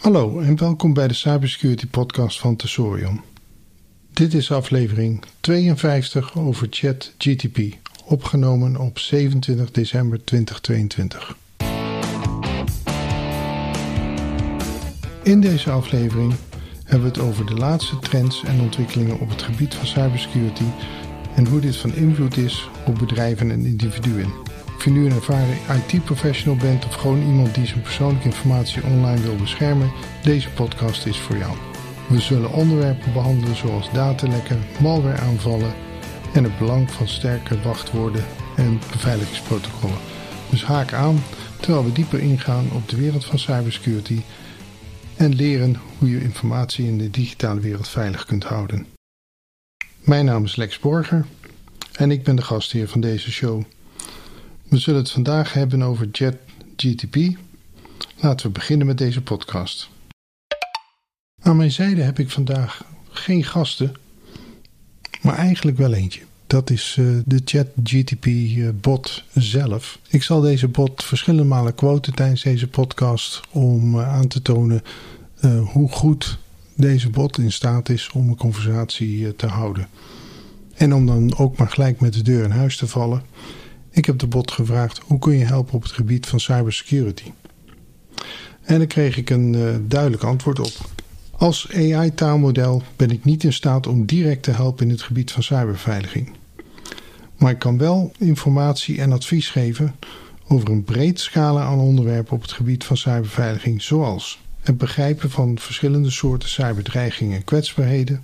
Hallo en welkom bij de Cybersecurity Podcast van Tesorion. Dit is aflevering 52 over ChatGTP, opgenomen op 27 december 2022. In deze aflevering hebben we het over de laatste trends en ontwikkelingen op het gebied van cybersecurity en hoe dit van invloed is op bedrijven en individuen. Of je nu een ervaren IT-professional bent of gewoon iemand die zijn persoonlijke informatie online wil beschermen, deze podcast is voor jou. We zullen onderwerpen behandelen zoals datalekken, malwareaanvallen en het belang van sterke wachtwoorden en beveiligingsprotocollen. Dus haak aan terwijl we dieper ingaan op de wereld van cybersecurity en leren hoe je informatie in de digitale wereld veilig kunt houden. Mijn naam is Lex Borger en ik ben de gastheer van deze show. We zullen het vandaag hebben over JetGTP. Laten we beginnen met deze podcast. Aan mijn zijde heb ik vandaag geen gasten, maar eigenlijk wel eentje. Dat is uh, de ChatGTP-bot uh, zelf. Ik zal deze bot verschillende malen quoten tijdens deze podcast om uh, aan te tonen hoe goed deze bot in staat is om een conversatie te houden. En om dan ook maar gelijk met de deur in huis te vallen. Ik heb de bot gevraagd hoe kun je helpen op het gebied van cybersecurity. En daar kreeg ik een uh, duidelijk antwoord op. Als AI-taalmodel ben ik niet in staat om direct te helpen in het gebied van cyberbeveiliging. Maar ik kan wel informatie en advies geven over een breed scala aan onderwerpen op het gebied van cyberbeveiliging, zoals het begrijpen van verschillende soorten cyberdreigingen en kwetsbaarheden,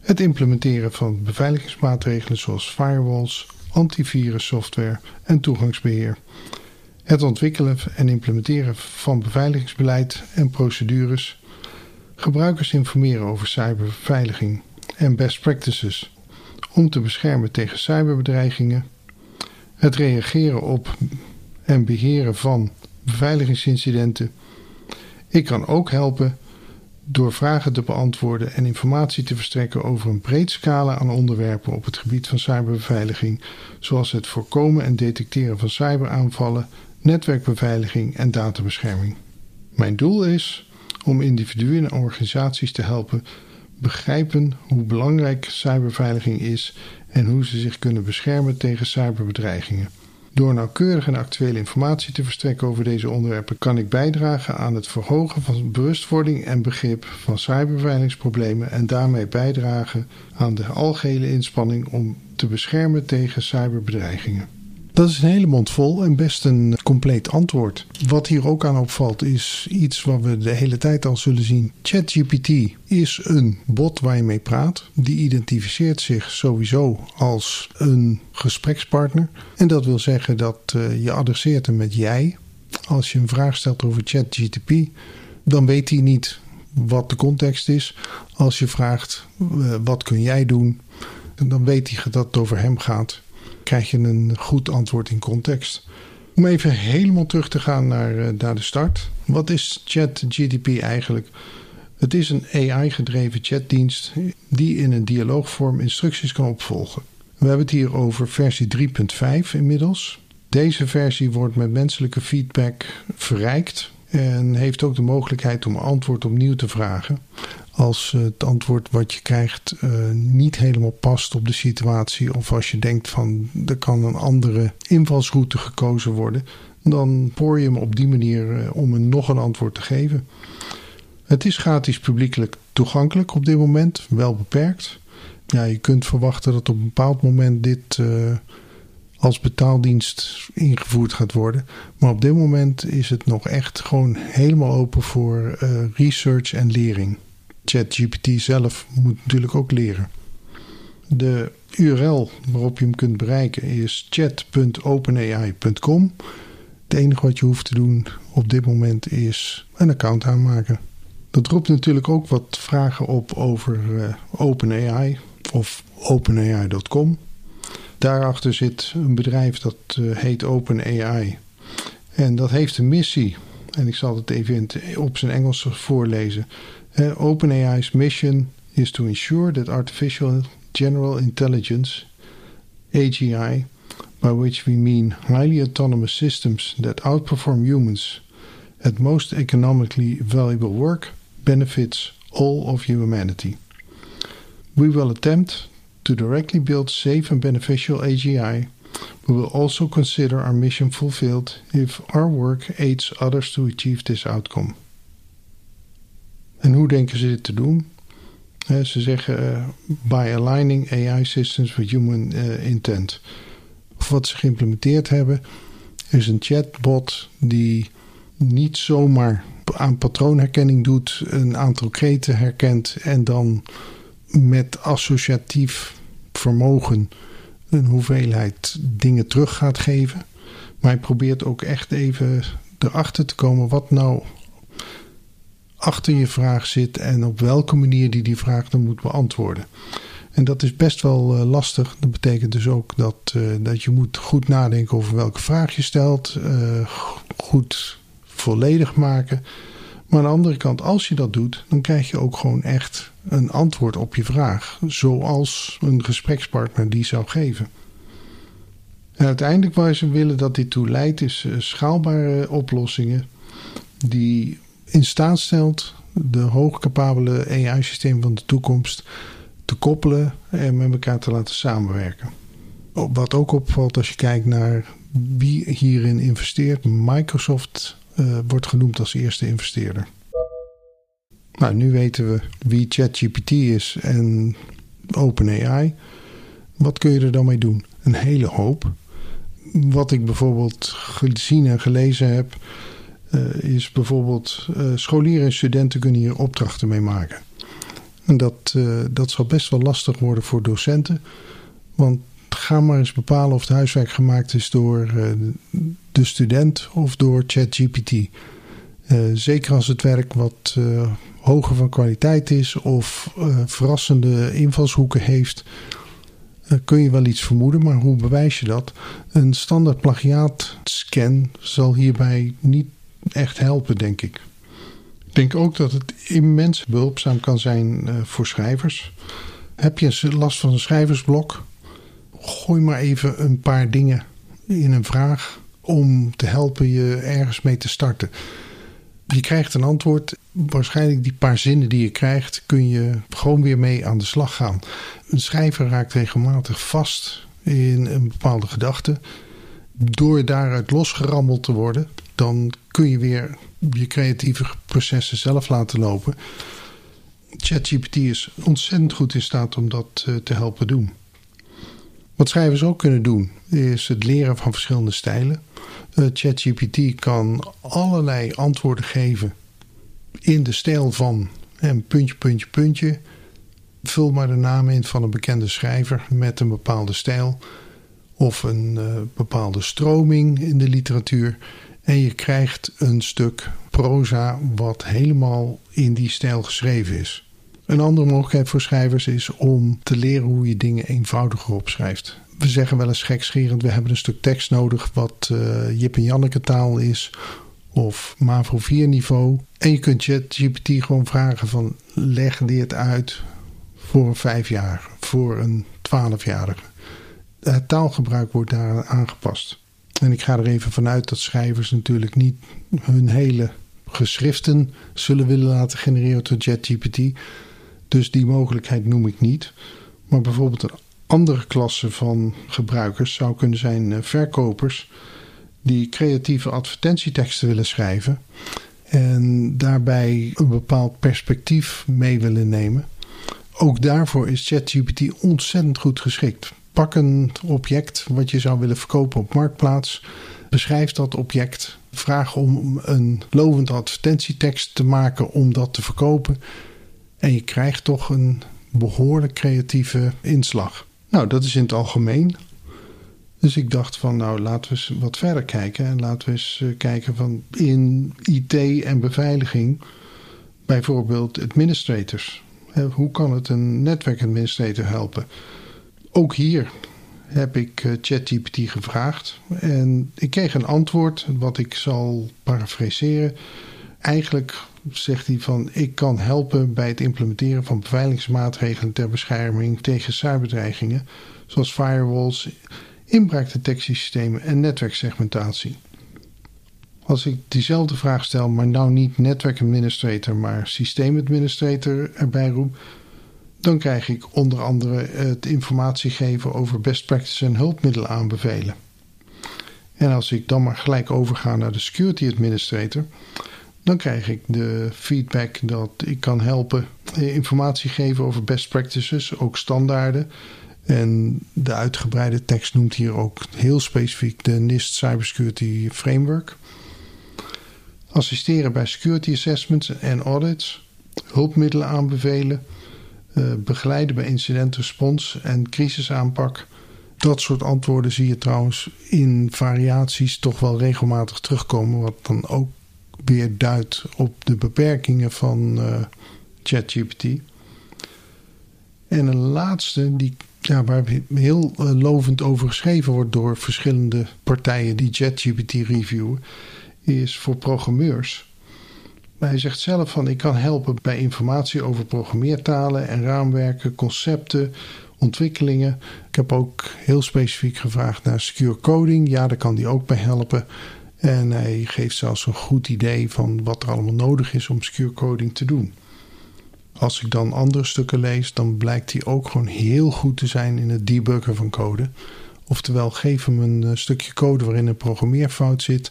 het implementeren van beveiligingsmaatregelen zoals firewalls, antivirussoftware en toegangsbeheer. Het ontwikkelen en implementeren van beveiligingsbeleid en procedures. Gebruikers informeren over cyberbeveiliging en best practices om te beschermen tegen cyberbedreigingen. Het reageren op en beheren van beveiligingsincidenten. Ik kan ook helpen door vragen te beantwoorden en informatie te verstrekken over een breed scala aan onderwerpen op het gebied van cyberbeveiliging, zoals het voorkomen en detecteren van cyberaanvallen, netwerkbeveiliging en databescherming. Mijn doel is om individuen en organisaties te helpen begrijpen hoe belangrijk cyberbeveiliging is en hoe ze zich kunnen beschermen tegen cyberbedreigingen. Door nauwkeurig en actuele informatie te verstrekken over deze onderwerpen kan ik bijdragen aan het verhogen van bewustwording en begrip van cyberbeveiligingsproblemen en daarmee bijdragen aan de algehele inspanning om te beschermen tegen cyberbedreigingen. Dat is een hele mond vol en best een compleet antwoord. Wat hier ook aan opvalt is iets wat we de hele tijd al zullen zien. ChatGPT is een bot waar je mee praat. Die identificeert zich sowieso als een gesprekspartner. En dat wil zeggen dat uh, je adresseert hem met jij. Als je een vraag stelt over ChatGPT, dan weet hij niet wat de context is. Als je vraagt uh, wat kun jij doen, dan weet hij dat het over hem gaat krijg je een goed antwoord in context. Om even helemaal terug te gaan naar, naar de start. Wat is ChatGTP eigenlijk? Het is een AI-gedreven chatdienst die in een dialoogvorm instructies kan opvolgen. We hebben het hier over versie 3.5 inmiddels. Deze versie wordt met menselijke feedback verrijkt en heeft ook de mogelijkheid om antwoord opnieuw te vragen als het antwoord wat je krijgt uh, niet helemaal past op de situatie. Of als je denkt van er kan een andere invalsroute gekozen worden. Dan poor je hem op die manier uh, om een nog een antwoord te geven. Het is gratis publiekelijk toegankelijk op dit moment. Wel beperkt. Ja, je kunt verwachten dat op een bepaald moment dit als betaaldienst ingevoerd gaat worden. Maar op dit moment is het nog echt gewoon helemaal open voor research en lering. ChatGPT zelf moet natuurlijk ook leren. De URL waarop je hem kunt bereiken is chat.openai.com. Het enige wat je hoeft te doen op dit moment is een account aanmaken. Dat roept natuurlijk ook wat vragen op over uh, OpenAI of openai.com. Daarachter zit een bedrijf dat uh, heet OpenAI. En dat heeft een missie. En ik zal het even op zijn Engels voorlezen. Uh, OpenAI's mission is to ensure that artificial general intelligence, AGI, by which we mean highly autonomous systems that outperform humans at most economically valuable work benefits all of humanity. We will attempt to directly build safe and beneficial AGI. We will also consider our mission fulfilled if our work aids others to achieve this outcome. En hoe denken ze dit te doen? ze zeggen uh, by aligning AI systems with human uh, intent. Of wat ze geïmplementeerd hebben is een chatbot die niet zomaar aan patroonherkenning doet, een aantal kreten herkent en dan met associatief vermogen een hoeveelheid dingen terug gaat geven. Maar hij probeert ook echt even erachter te komen wat nou achter je vraag zit en op welke manier die die vraag dan moet beantwoorden. En dat is best wel uh, lastig. Dat betekent dus ook dat, uh, dat je moet goed nadenken over welke vraag je stelt. Uh, goed volledig maken. Maar aan de andere kant, als je dat doet, dan krijg je ook gewoon echt een antwoord op je vraag. Zoals een gesprekspartner die zou geven. En uiteindelijk waar ze willen dat dit toe leidt, is schaalbare oplossingen die in staat stelt de hoogcapabele AI-systeem van de toekomst te koppelen en met elkaar te laten samenwerken. Wat ook opvalt als je kijkt naar wie hierin investeert, Microsoft uh, wordt genoemd als eerste investeerder. Nou, nu weten we wie ChatGPT is en OpenAI. Wat kun je er dan mee doen? Een hele hoop. Wat ik bijvoorbeeld gezien en gelezen heb, is bijvoorbeeld uh, scholieren en studenten kunnen hier opdrachten mee maken. En dat, uh, dat zal best wel lastig worden voor docenten. Want ga maar eens bepalen of het huiswerk gemaakt is door de student of door ChatGPT. zeker als het werk wat hoger van kwaliteit is of verrassende invalshoeken heeft kun je wel iets vermoeden, maar hoe bewijs je dat? Een standaard plagiaatscan zal hierbij niet echt helpen, denk ik. Ik denk ook dat het immens behulpzaam kan zijn uh, voor schrijvers. Heb je last van een schrijversblok? Gooi maar even een paar dingen in een vraag om te helpen je ergens mee te starten. Je krijgt een antwoord. Waarschijnlijk die paar zinnen die je krijgt, kun je gewoon weer mee aan de slag gaan. Een schrijver raakt regelmatig vast in een bepaalde gedachte. Door daaruit losgerammeld te worden, dan kun je weer je creatieve processen zelf laten lopen. ChatGPT is ontzettend goed in staat om dat eh, te helpen doen. Wat schrijvers ook kunnen doen, is het leren van verschillende stijlen. Uh, ChatGPT kan allerlei antwoorden geven in de stijl van en puntje, puntje, puntje. Vul maar de naam in van een bekende schrijver met een bepaalde stijl of een uh, bepaalde stroming in de literatuur. En je krijgt een stuk proza wat helemaal in die stijl geschreven is. Een andere mogelijkheid voor schrijvers is om te leren hoe je dingen eenvoudiger opschrijft. We zeggen wel eens gekscherend, we hebben een stuk tekst nodig wat uh, Jip en Janneke taal is of MAVO 4 niveau. En je kunt ChatGPT gewoon vragen van leg dit uit voor een vijfjarige, voor een twaalfjarige. Het taalgebruik wordt daar aangepast. En ik ga er even vanuit dat schrijvers natuurlijk niet hun hele geschriften zullen willen laten genereren door ChatGPT. Dus die mogelijkheid noem ik niet. Maar bijvoorbeeld een andere klasse van gebruikers zou kunnen zijn eh, verkopers die creatieve advertentieteksten willen schrijven en daarbij een bepaald perspectief mee willen nemen. Ook daarvoor is ChatGPT ontzettend goed geschikt. Pak een object wat je zou willen verkopen op Marktplaats. Beschrijf dat object. Vraag om een lovende advertentietekst te maken om dat te verkopen. En je krijgt toch een behoorlijk creatieve inslag. Nou, dat is in het algemeen. Dus ik dacht van, nou, laten we eens wat verder kijken. En laten we eens eh, kijken van in IT en beveiliging, bijvoorbeeld administrators. Hoe kan het een netwerkadministrator helpen? Ook hier heb ik eh, ChatGPT gevraagd en ik kreeg een antwoord wat ik zal parafraseren. Eigenlijk zegt hij van ik kan helpen bij het implementeren van beveiligingsmaatregelen ter bescherming tegen cyberdreigingen zoals firewalls, inbraakdetectiesystemen en netwerksegmentatie. Als ik diezelfde vraag stel, maar nou niet netwerkadministrator, maar systeemadministrator erbij roep, dan krijg ik onder andere het informatie geven over best practices en hulpmiddelen aanbevelen. En als ik dan maar gelijk overga naar de security administrator, dan krijg ik de feedback dat ik kan helpen eh, informatie geven over best practices, ook standaarden. En de uitgebreide tekst noemt hier ook heel specifiek de NIST Cybersecurity Framework. Assisteren bij security assessments en audits, hulpmiddelen aanbevelen, eh, begeleiden bij incident response en crisisaanpak. Dat soort antwoorden zie je trouwens in variaties toch wel regelmatig terugkomen, wat dan ook weer duidt op de beperkingen van uh, ChatGPT. En een laatste, die, ja, waar heel uh, lovend over geschreven wordt door verschillende partijen die ChatGPT reviewen, is voor programmeurs. Hij zegt zelf van ik kan helpen bij informatie over programmeertalen en raamwerken, concepten, ontwikkelingen. Ik heb ook heel specifiek gevraagd naar secure coding. Ja, daar kan hij ook bij helpen. En hij geeft zelfs een goed idee van wat er allemaal nodig is om secure coding te doen. Als ik dan andere stukken lees, dan blijkt hij ook gewoon heel goed te zijn in het debuggen van code. Oftewel, geef hem een eh, stukje code waarin een programmeerfout zit.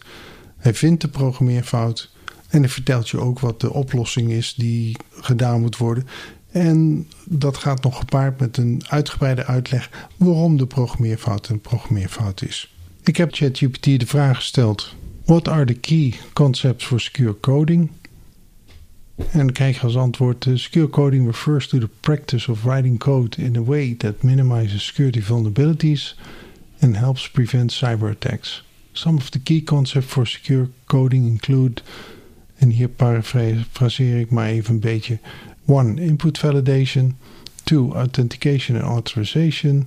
Hij vindt de programmeerfout en hij vertelt je ook wat de oplossing is die gedaan moet worden. En dat gaat nog gepaard met een uitgebreide uitleg waarom de programmeerfout een programmeerfout is. Ik heb ChatGPT de vraag gesteld: What are the key concepts for secure coding? En dan krijg je als antwoord: Secure coding refers to the practice of writing code in a way that minimizes security vulnerabilities and helps prevent cyber attacks. Some of the key concepts for secure coding include, en hier parafraseer ik maar even een beetje: 1. Input validation. 2. Authentication and authorization.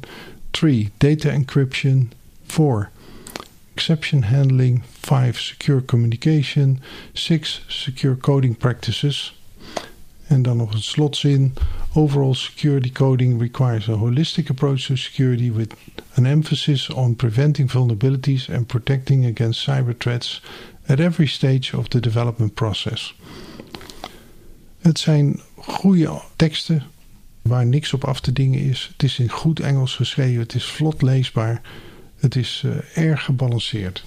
3. Data encryption. 4 exception handling, 5 secure communication, 6 secure coding practices. En dan nog een slotzin. Overall security coding requires a holistic approach to security with an emphasis on preventing vulnerabilities and protecting against cyber threats at every stage of the development process. Het zijn goede teksten waar niks op af te dingen is. Het is in goed Engels geschreven, het is vlot leesbaar. Het is uh, erg gebalanceerd.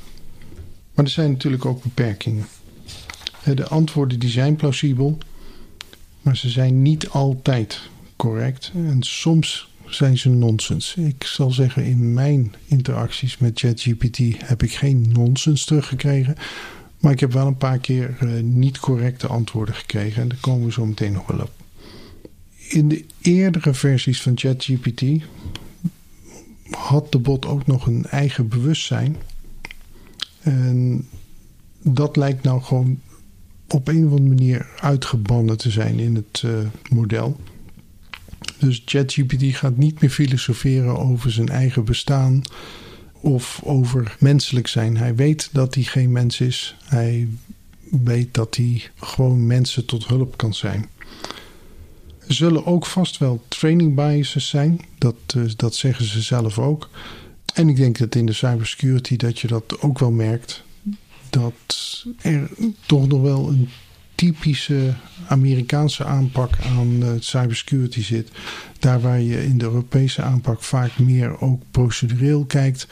Maar er zijn natuurlijk ook beperkingen. De antwoorden die zijn plausibel, maar ze zijn niet altijd correct. En soms zijn ze nonsens. Ik zal zeggen, in mijn interacties met ChatGPT heb ik geen nonsens teruggekregen. Maar ik heb wel een paar keer uh, niet correcte antwoorden gekregen. En daar komen we zo meteen nog wel op. In de eerdere versies van ChatGPT had de bot ook nog een eigen bewustzijn. En dat lijkt nou gewoon op een of andere manier uitgebannen te zijn in het uh, model. Dus ChatGPT gaat niet meer filosoferen over zijn eigen bestaan of over menselijk zijn. Hij weet dat hij geen mens is. Hij weet dat hij gewoon mensen tot hulp kan zijn. Er zullen ook vast wel training biases zijn. Dat, uh, dat zeggen ze zelf ook. En ik denk dat in de cybersecurity dat je dat ook wel merkt. Dat er toch nog wel een typische Amerikaanse aanpak aan uh, cybersecurity zit. Daar waar je in de Europese aanpak vaak meer ook procedureel kijkt,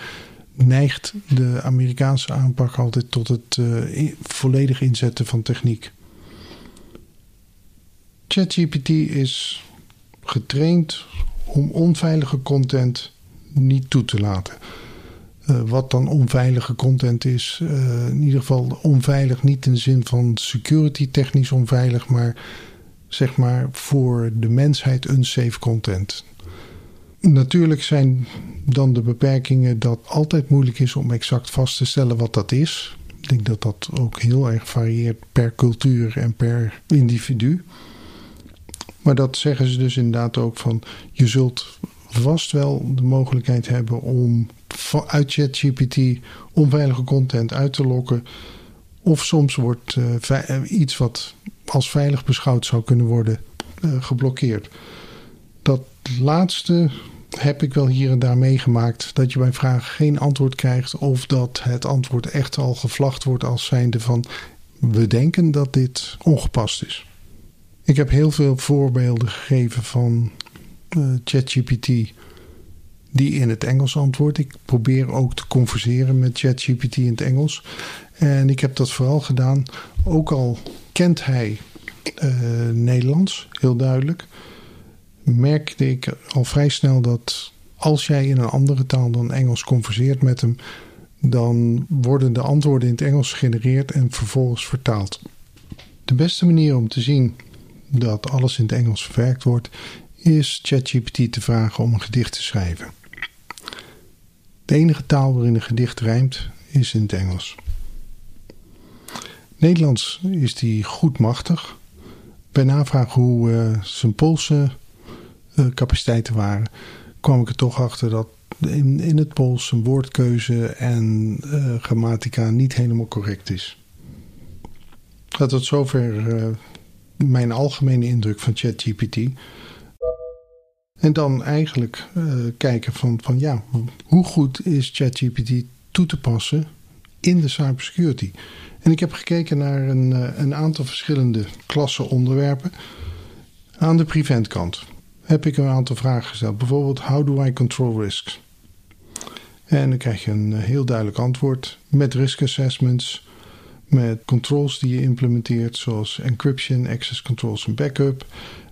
neigt de Amerikaanse aanpak altijd tot het uh, volledig inzetten van techniek. ChatGPT is getraind om onveilige content niet toe te laten. Uh, wat dan onveilige content is, uh, in ieder geval onveilig niet in de zin van security technisch onveilig, maar zeg maar voor de mensheid unsafe content. Natuurlijk zijn dan de beperkingen dat altijd moeilijk is om exact vast te stellen wat dat is. Ik denk dat dat ook heel erg varieert per cultuur en per individu. Maar dat zeggen ze dus inderdaad ook van je zult vast wel de mogelijkheid hebben om uit ChatGPT onveilige content uit te lokken. Of soms wordt uh, iets wat als veilig beschouwd zou kunnen worden uh, geblokkeerd. Dat laatste heb ik wel hier en daar meegemaakt dat je bij vragen geen antwoord krijgt of dat het antwoord echt al gevlacht wordt als zijnde van we denken dat dit ongepast is. Ik heb heel veel voorbeelden gegeven van ChatGPT die in het Engels antwoordt. Ik probeer ook te converseren met ChatGPT in het Engels. En ik heb dat vooral gedaan, ook al kent hij uh, Nederlands, heel duidelijk, merkte ik al vrij snel dat als jij in een andere taal dan Engels converseert met hem, dan worden de antwoorden in het Engels gegenereerd en vervolgens vertaald. De beste manier om te zien dat alles in het Engels verwerkt wordt, is ChatGPT te vragen om een gedicht te schrijven. De enige taal waarin een gedicht rijmt is in het Engels. Nederlands is die goed machtig. Bij navraag hoe uh, zijn Poolse uh, capaciteiten waren, kwam ik er toch achter dat in, in het Pools zijn woordkeuze en uh, grammatica niet helemaal correct is. Dat tot zover mijn algemene indruk van ChatGPT. En dan eigenlijk kijken van, van ja, hoe goed is ChatGPT toe te passen in de cybersecurity? En ik heb gekeken naar een, eh, een aantal verschillende klassen onderwerpen. Aan de preventkant heb ik een aantal vragen gesteld. Bijvoorbeeld, how do I control risks? En dan krijg je een eh, heel duidelijk antwoord met risk assessments, met controls die je implementeert, zoals encryption, access controls en backup,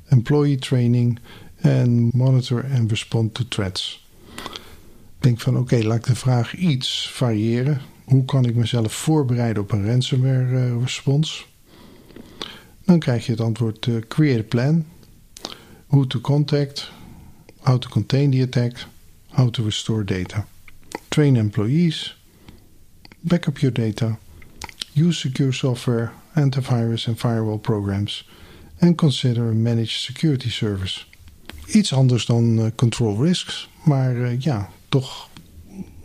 employee training en monitor and respond to threats. Ik denk van oké, laat ik de vraag iets variëren. Hoe kan ik mezelf voorbereiden op een ransomware uh, respons? Dan krijg je het antwoord uh, create a plan, who to contact, how to contain the attack, how to restore data, train employees, backup your data, use secure software, antivirus and firewall programs, and consider a managed security service. Iets anders dan uh, control risks, maar ja, toch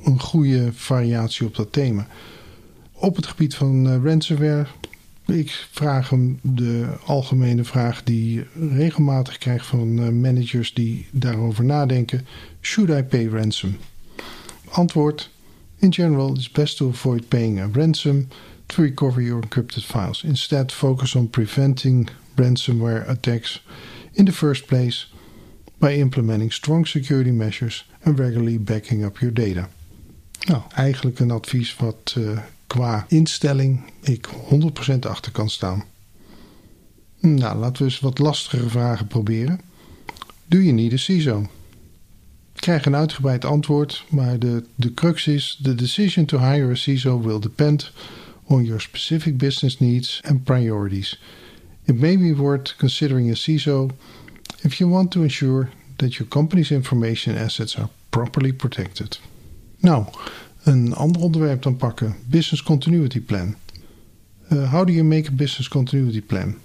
een goede variatie op dat thema. Op het gebied van uh, ransomware, ik vraag hem de algemene vraag die regelmatig krijg van managers die daarover nadenken: Should I pay ransom? Antwoord: In general, it's best to avoid paying a ransom to recover your encrypted files. Instead, focus on preventing ransomware attacks in the first place by implementing strong security measures and regularly backing up your data. Nou, eigenlijk een advies wat uh, qua instelling ik 100% achter kan staan. Nou, laten we eens wat lastigere vragen proberen. Do you need a CISO? Ik krijg een uitgebreid antwoord, maar de, de crux is: the decision to hire a CISO will depend on your specific business needs and priorities. It may be worth considering a CISO if you want to ensure that your company's information assets are properly protected. Nou, een ander onderwerp dan pakken. Business Continuity Plan. Uh, how do you make a business continuity plan?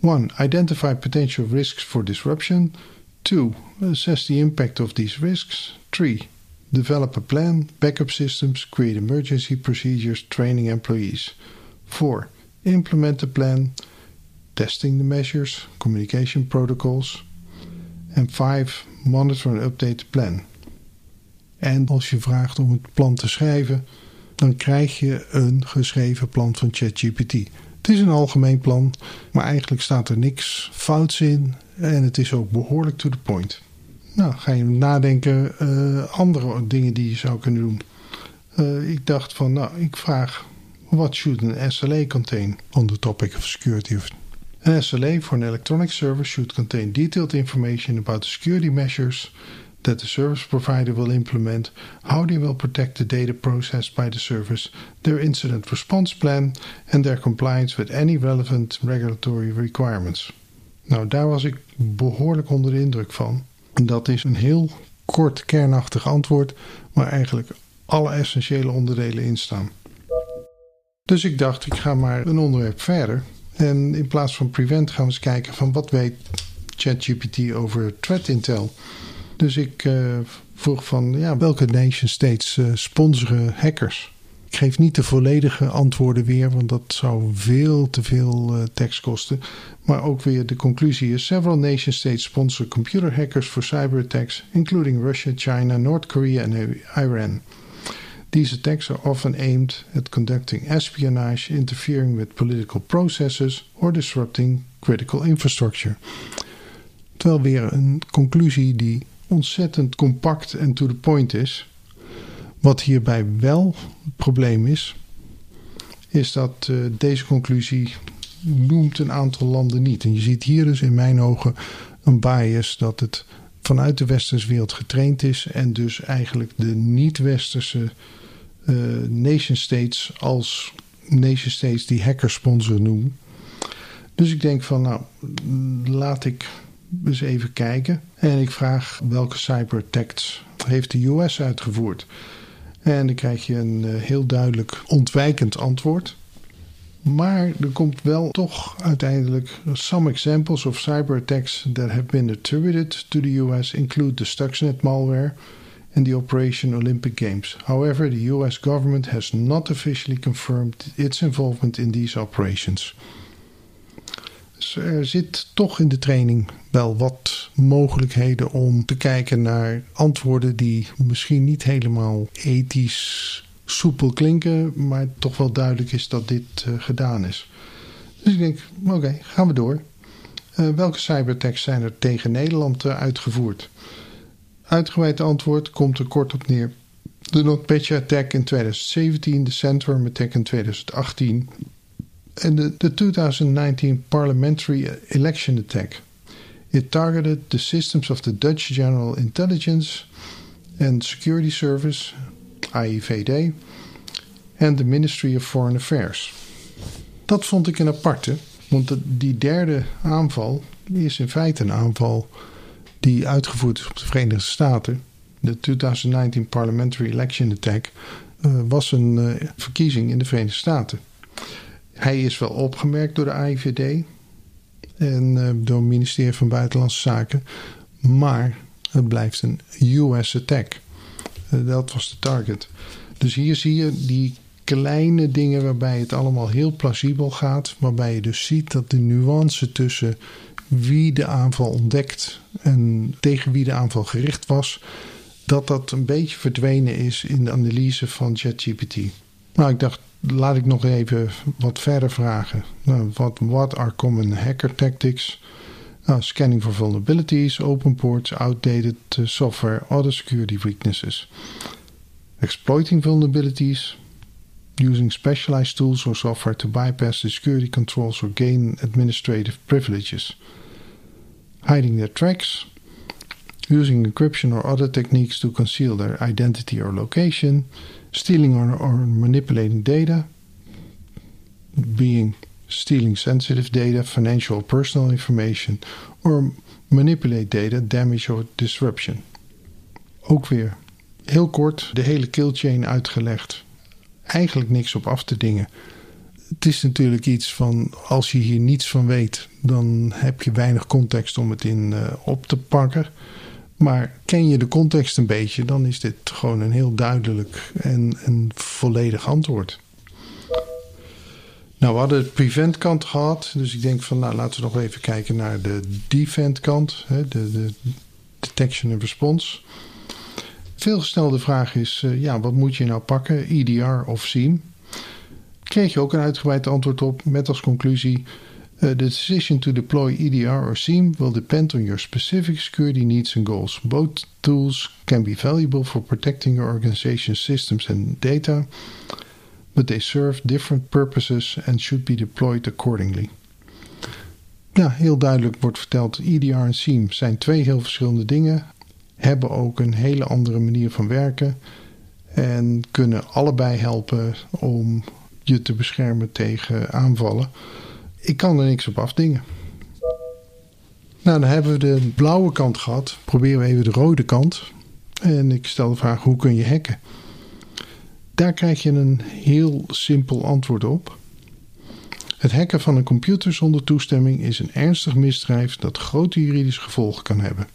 1. Identify potential risks for disruption. 2. Assess the impact of these risks. 3. Develop a plan, backup systems, create emergency procedures, training employees. 4. Implement the plan, testing the measures, communication protocols. And 5. Monitor and update the plan. En als je vraagt om het plan te schrijven, dan krijg je een geschreven plan van ChatGPT. Het is een algemeen plan, maar eigenlijk staat er niks fouts in en het is ook behoorlijk to the point. Nou, ga je nadenken, uh, andere dingen die je zou kunnen doen. Uh, ik dacht van, nou, ik vraag, what should an SLA contain on the topic of security? An SLA for an electronic service should contain detailed information about the security measures that the service provider will implement, how they will protect the data processed by the service, their incident response plan and their compliance with any relevant regulatory requirements. Nou, daar was ik behoorlijk onder de indruk van. Dat is een heel kort, kernachtig antwoord, waar eigenlijk alle essentiële onderdelen in staan. Dus ik dacht, ik ga maar een onderwerp verder. En in plaats van prevent gaan we eens kijken van wat weet ChatGPT over threat intel. Dus ik uh, vroeg van ja, welke nation states uh, sponsoren hackers? Ik geef niet de volledige antwoorden weer, want dat zou veel te veel uh, tekst kosten. Maar ook weer de conclusie is: several nation states sponsor computer hackers for cyber attacks, including Russia, China, North Korea and Iran. These attacks are often aimed at conducting espionage, interfering with political processes or disrupting critical infrastructure. Terwijl weer een conclusie die ontzettend compact en to the point is. Wat hierbij wel het probleem is, is dat uh, deze conclusie noemt een aantal landen niet. En je ziet hier dus in mijn ogen een bias dat het vanuit de westerse wereld getraind is en dus eigenlijk de niet-westerse nation states als nation states die hackersponsor noemen. Dus ik denk van nou, laat ik eens even kijken. En ik vraag welke cyberattacks heeft de US uitgevoerd. En dan krijg je een uh, heel duidelijk ontwijkend antwoord. Maar er komt wel toch uiteindelijk some examples of cyber attacks that have been attributed to the US include the Stuxnet malware and the Operation Olympic Games. However, the US government has not officially confirmed its involvement in these operations. Dus er zit toch in de training wel wat mogelijkheden om te kijken naar antwoorden die misschien niet helemaal ethisch soepel klinken, maar toch wel duidelijk is dat dit uh, gedaan is. Dus ik denk, oké, gaan we door. Uh, welke cyberattacks zijn er tegen Nederland uh, uitgevoerd? Uitgebreid antwoord komt er kort op neer. De NotPetya attack in 2017, de Centrum attack in 2018 en de, de 2019 parliamentary election attack. It targeted the systems of the Dutch General Intelligence and Security Service, AIVD, en the Ministry of Foreign Affairs. Dat vond ik een aparte, want die derde aanval is in feite een aanval die uitgevoerd is op de Verenigde Staten. De 2019 Parliamentary Election Attack uh, was een uh, verkiezing in de Verenigde Staten. Hij is wel opgemerkt door de AIVD en uh, door het ministerie van Buitenlandse Zaken, maar het blijft een US attack. dat was de target. Dus hier zie je die kleine dingen waarbij het allemaal heel plausibel gaat, waarbij je dus ziet dat de nuance tussen wie de aanval ontdekt en tegen wie de aanval gericht was, dat dat een beetje verdwenen is in de analyse van ChatGPT. Nou, ik dacht, laat ik nog even wat verder vragen. Nou, what, what are common hacker tactics? Nou, scanning for vulnerabilities, open ports, outdated software, other security weaknesses. Exploiting vulnerabilities, using specialized tools or software to bypass the security controls or gain administrative privileges. Hiding their tracks, using encryption or other techniques to conceal their identity or location, stealing or, manipulating data, being stealing sensitive data, financial or personal information, or manipulate data, damage or disruption. Ook weer heel kort de hele killchain uitgelegd. Eigenlijk niks op af te dingen. Het is natuurlijk iets van als je hier niets van weet, dan heb je weinig context om het in uh, op te pakken. Maar ken je de context een beetje, dan is dit gewoon een heel duidelijk en een volledig antwoord. Nou, we hadden de prevent kant gehad. Dus ik denk van, nou, laten we nog even kijken naar de defend kant. Hè, de, de detection en response. Veel gestelde vraag is, uh, ja, wat moet je nou pakken? EDR of SIEM? Kreeg je ook een uitgebreid antwoord op met als conclusie... Uh, the decision to deploy EDR or SIEM will depend on your specific security needs and goals. Both tools can be valuable for protecting your organization's systems and data, but they serve different purposes and should be deployed accordingly. Ja, heel duidelijk wordt verteld: EDR en SIEM zijn twee heel verschillende dingen, hebben ook een hele andere manier van werken en kunnen allebei helpen om je te beschermen tegen aanvallen. Ik kan er niks op afdingen. Nou, dan hebben we de blauwe kant gehad. Proberen we even de rode kant. En ik stel de vraag: hoe kun je hacken? Daar krijg je een heel simpel antwoord op. Het hacken van een computer zonder toestemming is een ernstig misdrijf dat grote juridische gevolgen kan hebben.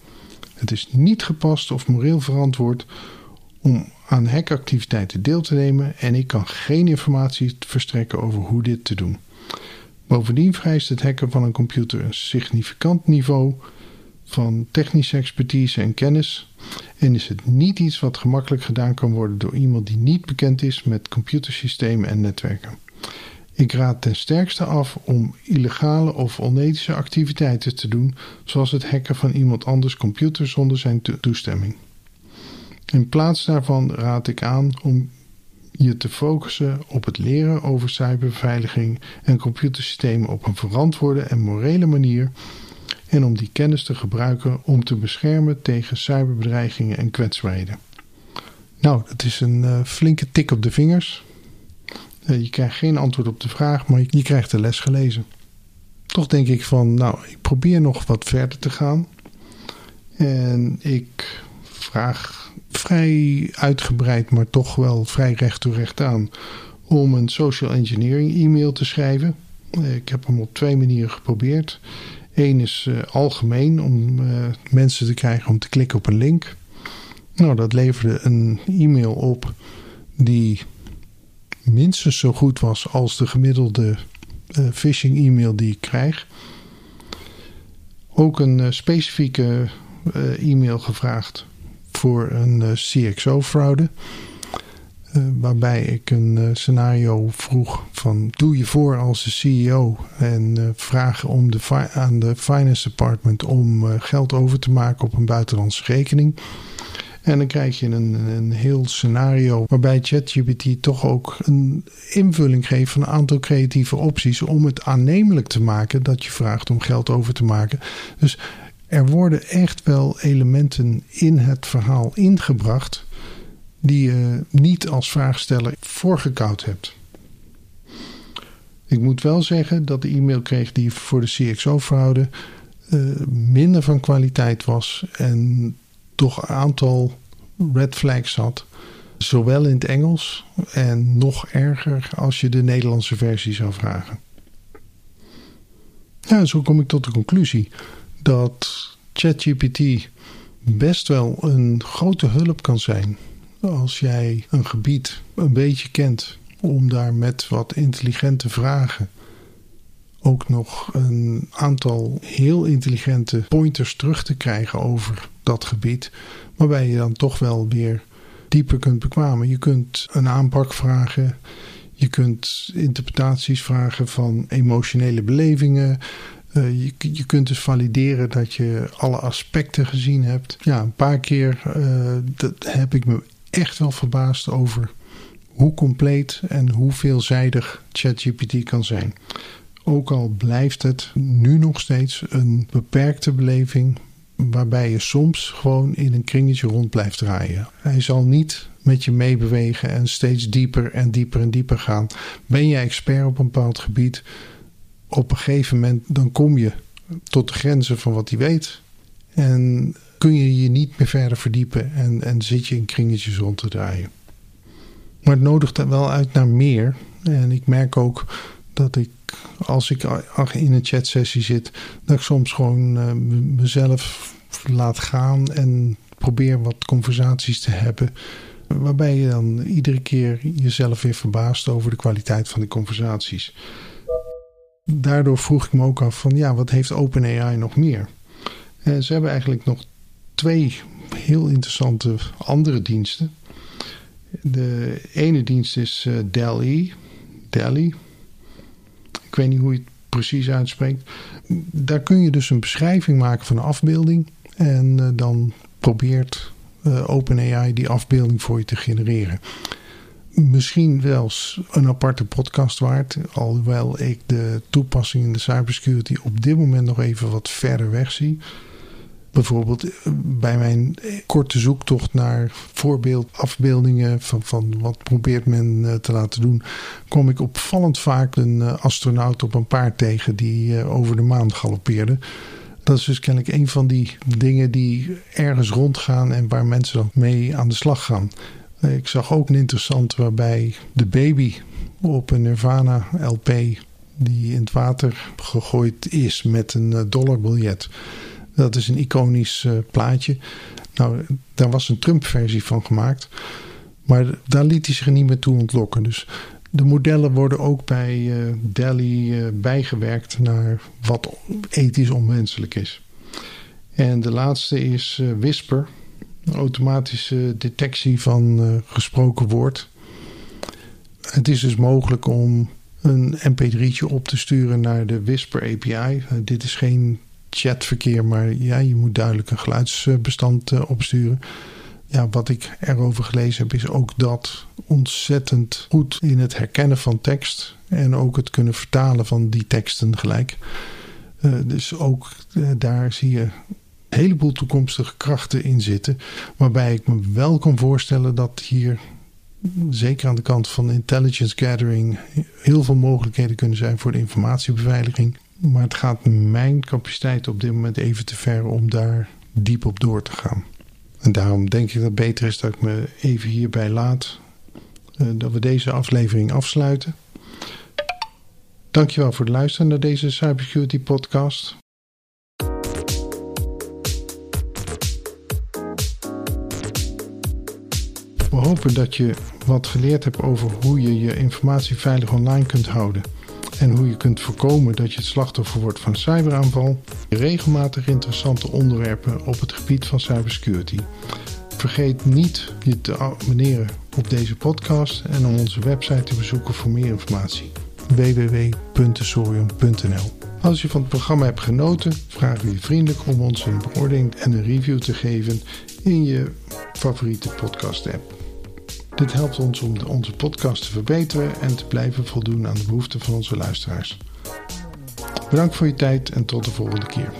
Het is niet gepast of moreel verantwoord om aan hackactiviteiten deel te nemen en ik kan geen informatie verstrekken over hoe dit te doen. Bovendien vereist het hacken van een computer een significant niveau van technische expertise en kennis en is het niet iets wat gemakkelijk gedaan kan worden door iemand die niet bekend is met computersystemen en netwerken. Ik raad ten sterkste af om illegale of onethische activiteiten te doen, zoals het hacken van iemand anders computer zonder zijn toestemming. In plaats daarvan raad ik aan om je te focussen op het leren over cyberbeveiliging en computersystemen op een verantwoorde en morele manier en om die kennis te gebruiken om te beschermen tegen cyberbedreigingen en kwetsbaarheden. Nou, dat is een uh, flinke tik op de vingers. Uh, je krijgt geen antwoord op de vraag, maar je krijgt de les gelezen. Toch denk ik van, nou, ik probeer nog wat verder te gaan. En ik vraag vrij uitgebreid, maar toch wel vrij recht toe recht aan, om een social engineering e-mail te schrijven. Uh, ik heb hem op twee manieren geprobeerd. Eén is uh, algemeen om uh, mensen te krijgen om te klikken op een link. Nou, dat leverde een e-mail op die minstens zo goed was als de gemiddelde phishing e-mail die ik krijg. Ook een specifieke e-mail gevraagd voor een CXO-fraude. Uh, waarbij ik een uh, scenario vroeg van doe je voor als de CEO en vraag om de aan de finance department om geld over te maken op een buitenlandse rekening. En dan krijg je een, een heel scenario waarbij ChatGPT toch ook een invulling geeft van een aantal creatieve opties om het aannemelijk te maken dat je vraagt om geld over te maken. Dus er worden echt wel elementen in het verhaal ingebracht die je niet als vraagsteller voorgekoud hebt. Ik moet wel zeggen dat de e-mail kreeg die voor de CXO-fraude uh, minder van kwaliteit was en toch een aantal red flags had. Zowel in het Engels en nog erger als je de Nederlandse versie zou vragen. Ja, zo kom ik tot de conclusie dat ChatGPT best wel een grote hulp kan zijn als jij een gebied een beetje kent, om daar met wat intelligente vragen ook nog een aantal heel intelligente pointers terug te krijgen over dat gebied, waarbij je dan toch wel weer dieper kunt bekwamen. Je kunt een aanpak vragen, je kunt interpretaties vragen van emotionele belevingen. Uh, je, je kunt dus valideren dat je alle aspecten gezien hebt. Ja, een paar keer uh, dat heb ik me echt wel verbaasd over hoe compleet en hoe veelzijdig ChatGPT kan zijn. Ook al blijft het nu nog steeds een beperkte beleving waarbij je soms gewoon in een kringetje rond blijft draaien. Hij zal niet met je meebewegen en steeds dieper en dieper en dieper gaan. Ben je expert op een bepaald gebied, op een gegeven moment dan kom je tot de grenzen van wat hij weet. En kun je je niet meer verder verdiepen en, en zit je in kringetjes rond te draaien. Maar het nodigt er wel uit naar meer. En ik merk ook dat ik, als ik in een chatsessie zit, dat ik soms gewoon uh, mezelf laat gaan en probeer wat conversaties te hebben. Waarbij je dan iedere keer jezelf weer verbaast over de kwaliteit van de conversaties. Daardoor vroeg ik me ook af van ja, wat heeft OpenAI nog meer? En eh, ze hebben eigenlijk nog twee heel interessante andere diensten. De ene dienst is uh, DALL-E. DALL-E. Ik weet niet hoe je het precies uitspreekt. Daar kun je dus een beschrijving maken van een afbeelding. En uh, dan probeert uh, OpenAI die afbeelding voor je te genereren. Misschien wel een aparte podcast waard. Alhoewel ik de toepassing in de cybersecurity op dit moment nog even wat verder weg zie. Bijvoorbeeld eh, bij mijn korte zoektocht naar voorbeeldafbeeldingen van, van wat probeert men eh, te laten doen, kom ik opvallend vaak een eh, astronaut op een paard tegen die over de maan galoppeerde. Dat is dus kennelijk een van die dingen die ergens rondgaan en waar mensen dan mee aan de slag gaan. Ik zag ook een interessant waarbij de baby op een Nirvana LP die in het water gegooid is met een dollarbiljet Dat is een iconisch uh, plaatje. Nou, daar was een Trump-versie van gemaakt. Maar daar liet hij zich niet meer toe ontlokken. Dus de modellen worden ook bij Delhi bijgewerkt naar wat ethisch onwenselijk is. En de laatste is Whisper, automatische detectie van gesproken woord. Het is dus mogelijk om een mp3'tje op te sturen naar de Whisper API. dit is geen chatverkeer, maar ja, je moet duidelijk een geluidsbestand opsturen ja, wat ik erover gelezen heb, is ook dat ontzettend goed in het herkennen van tekst en ook het kunnen vertalen van die teksten gelijk. Dus ook daar zie je heleboel toekomstige krachten in zitten. Waarbij ik me wel kan voorstellen dat hier, zeker aan de kant van intelligence gathering, heel veel mogelijkheden kunnen zijn voor de informatiebeveiliging. Maar het gaat mijn capaciteit op dit moment even te ver om daar diep op door te gaan. En daarom denk ik dat het beter is dat ik me even hierbij laat. Uh, dat we deze aflevering afsluiten. Dankjewel voor het luisteren naar deze Cybersecurity podcast. We hopen dat je wat geleerd hebt over hoe je je informatie veilig online kunt houden en hoe je kunt voorkomen dat je het slachtoffer wordt van cyberaanval. Regelmatig interessante onderwerpen op het gebied van cybersecurity. Vergeet niet je te abonneren op deze podcast en om onze website te bezoeken voor meer informatie. www.sorium.nl Als je van het programma hebt genoten, vragen we je vriendelijk om ons een beoordeling en een review te geven in je favoriete podcast app. Dit helpt ons om onze podcast te verbeteren en te blijven voldoen aan de behoeften van onze luisteraars. Bedankt voor je tijd en tot de volgende keer.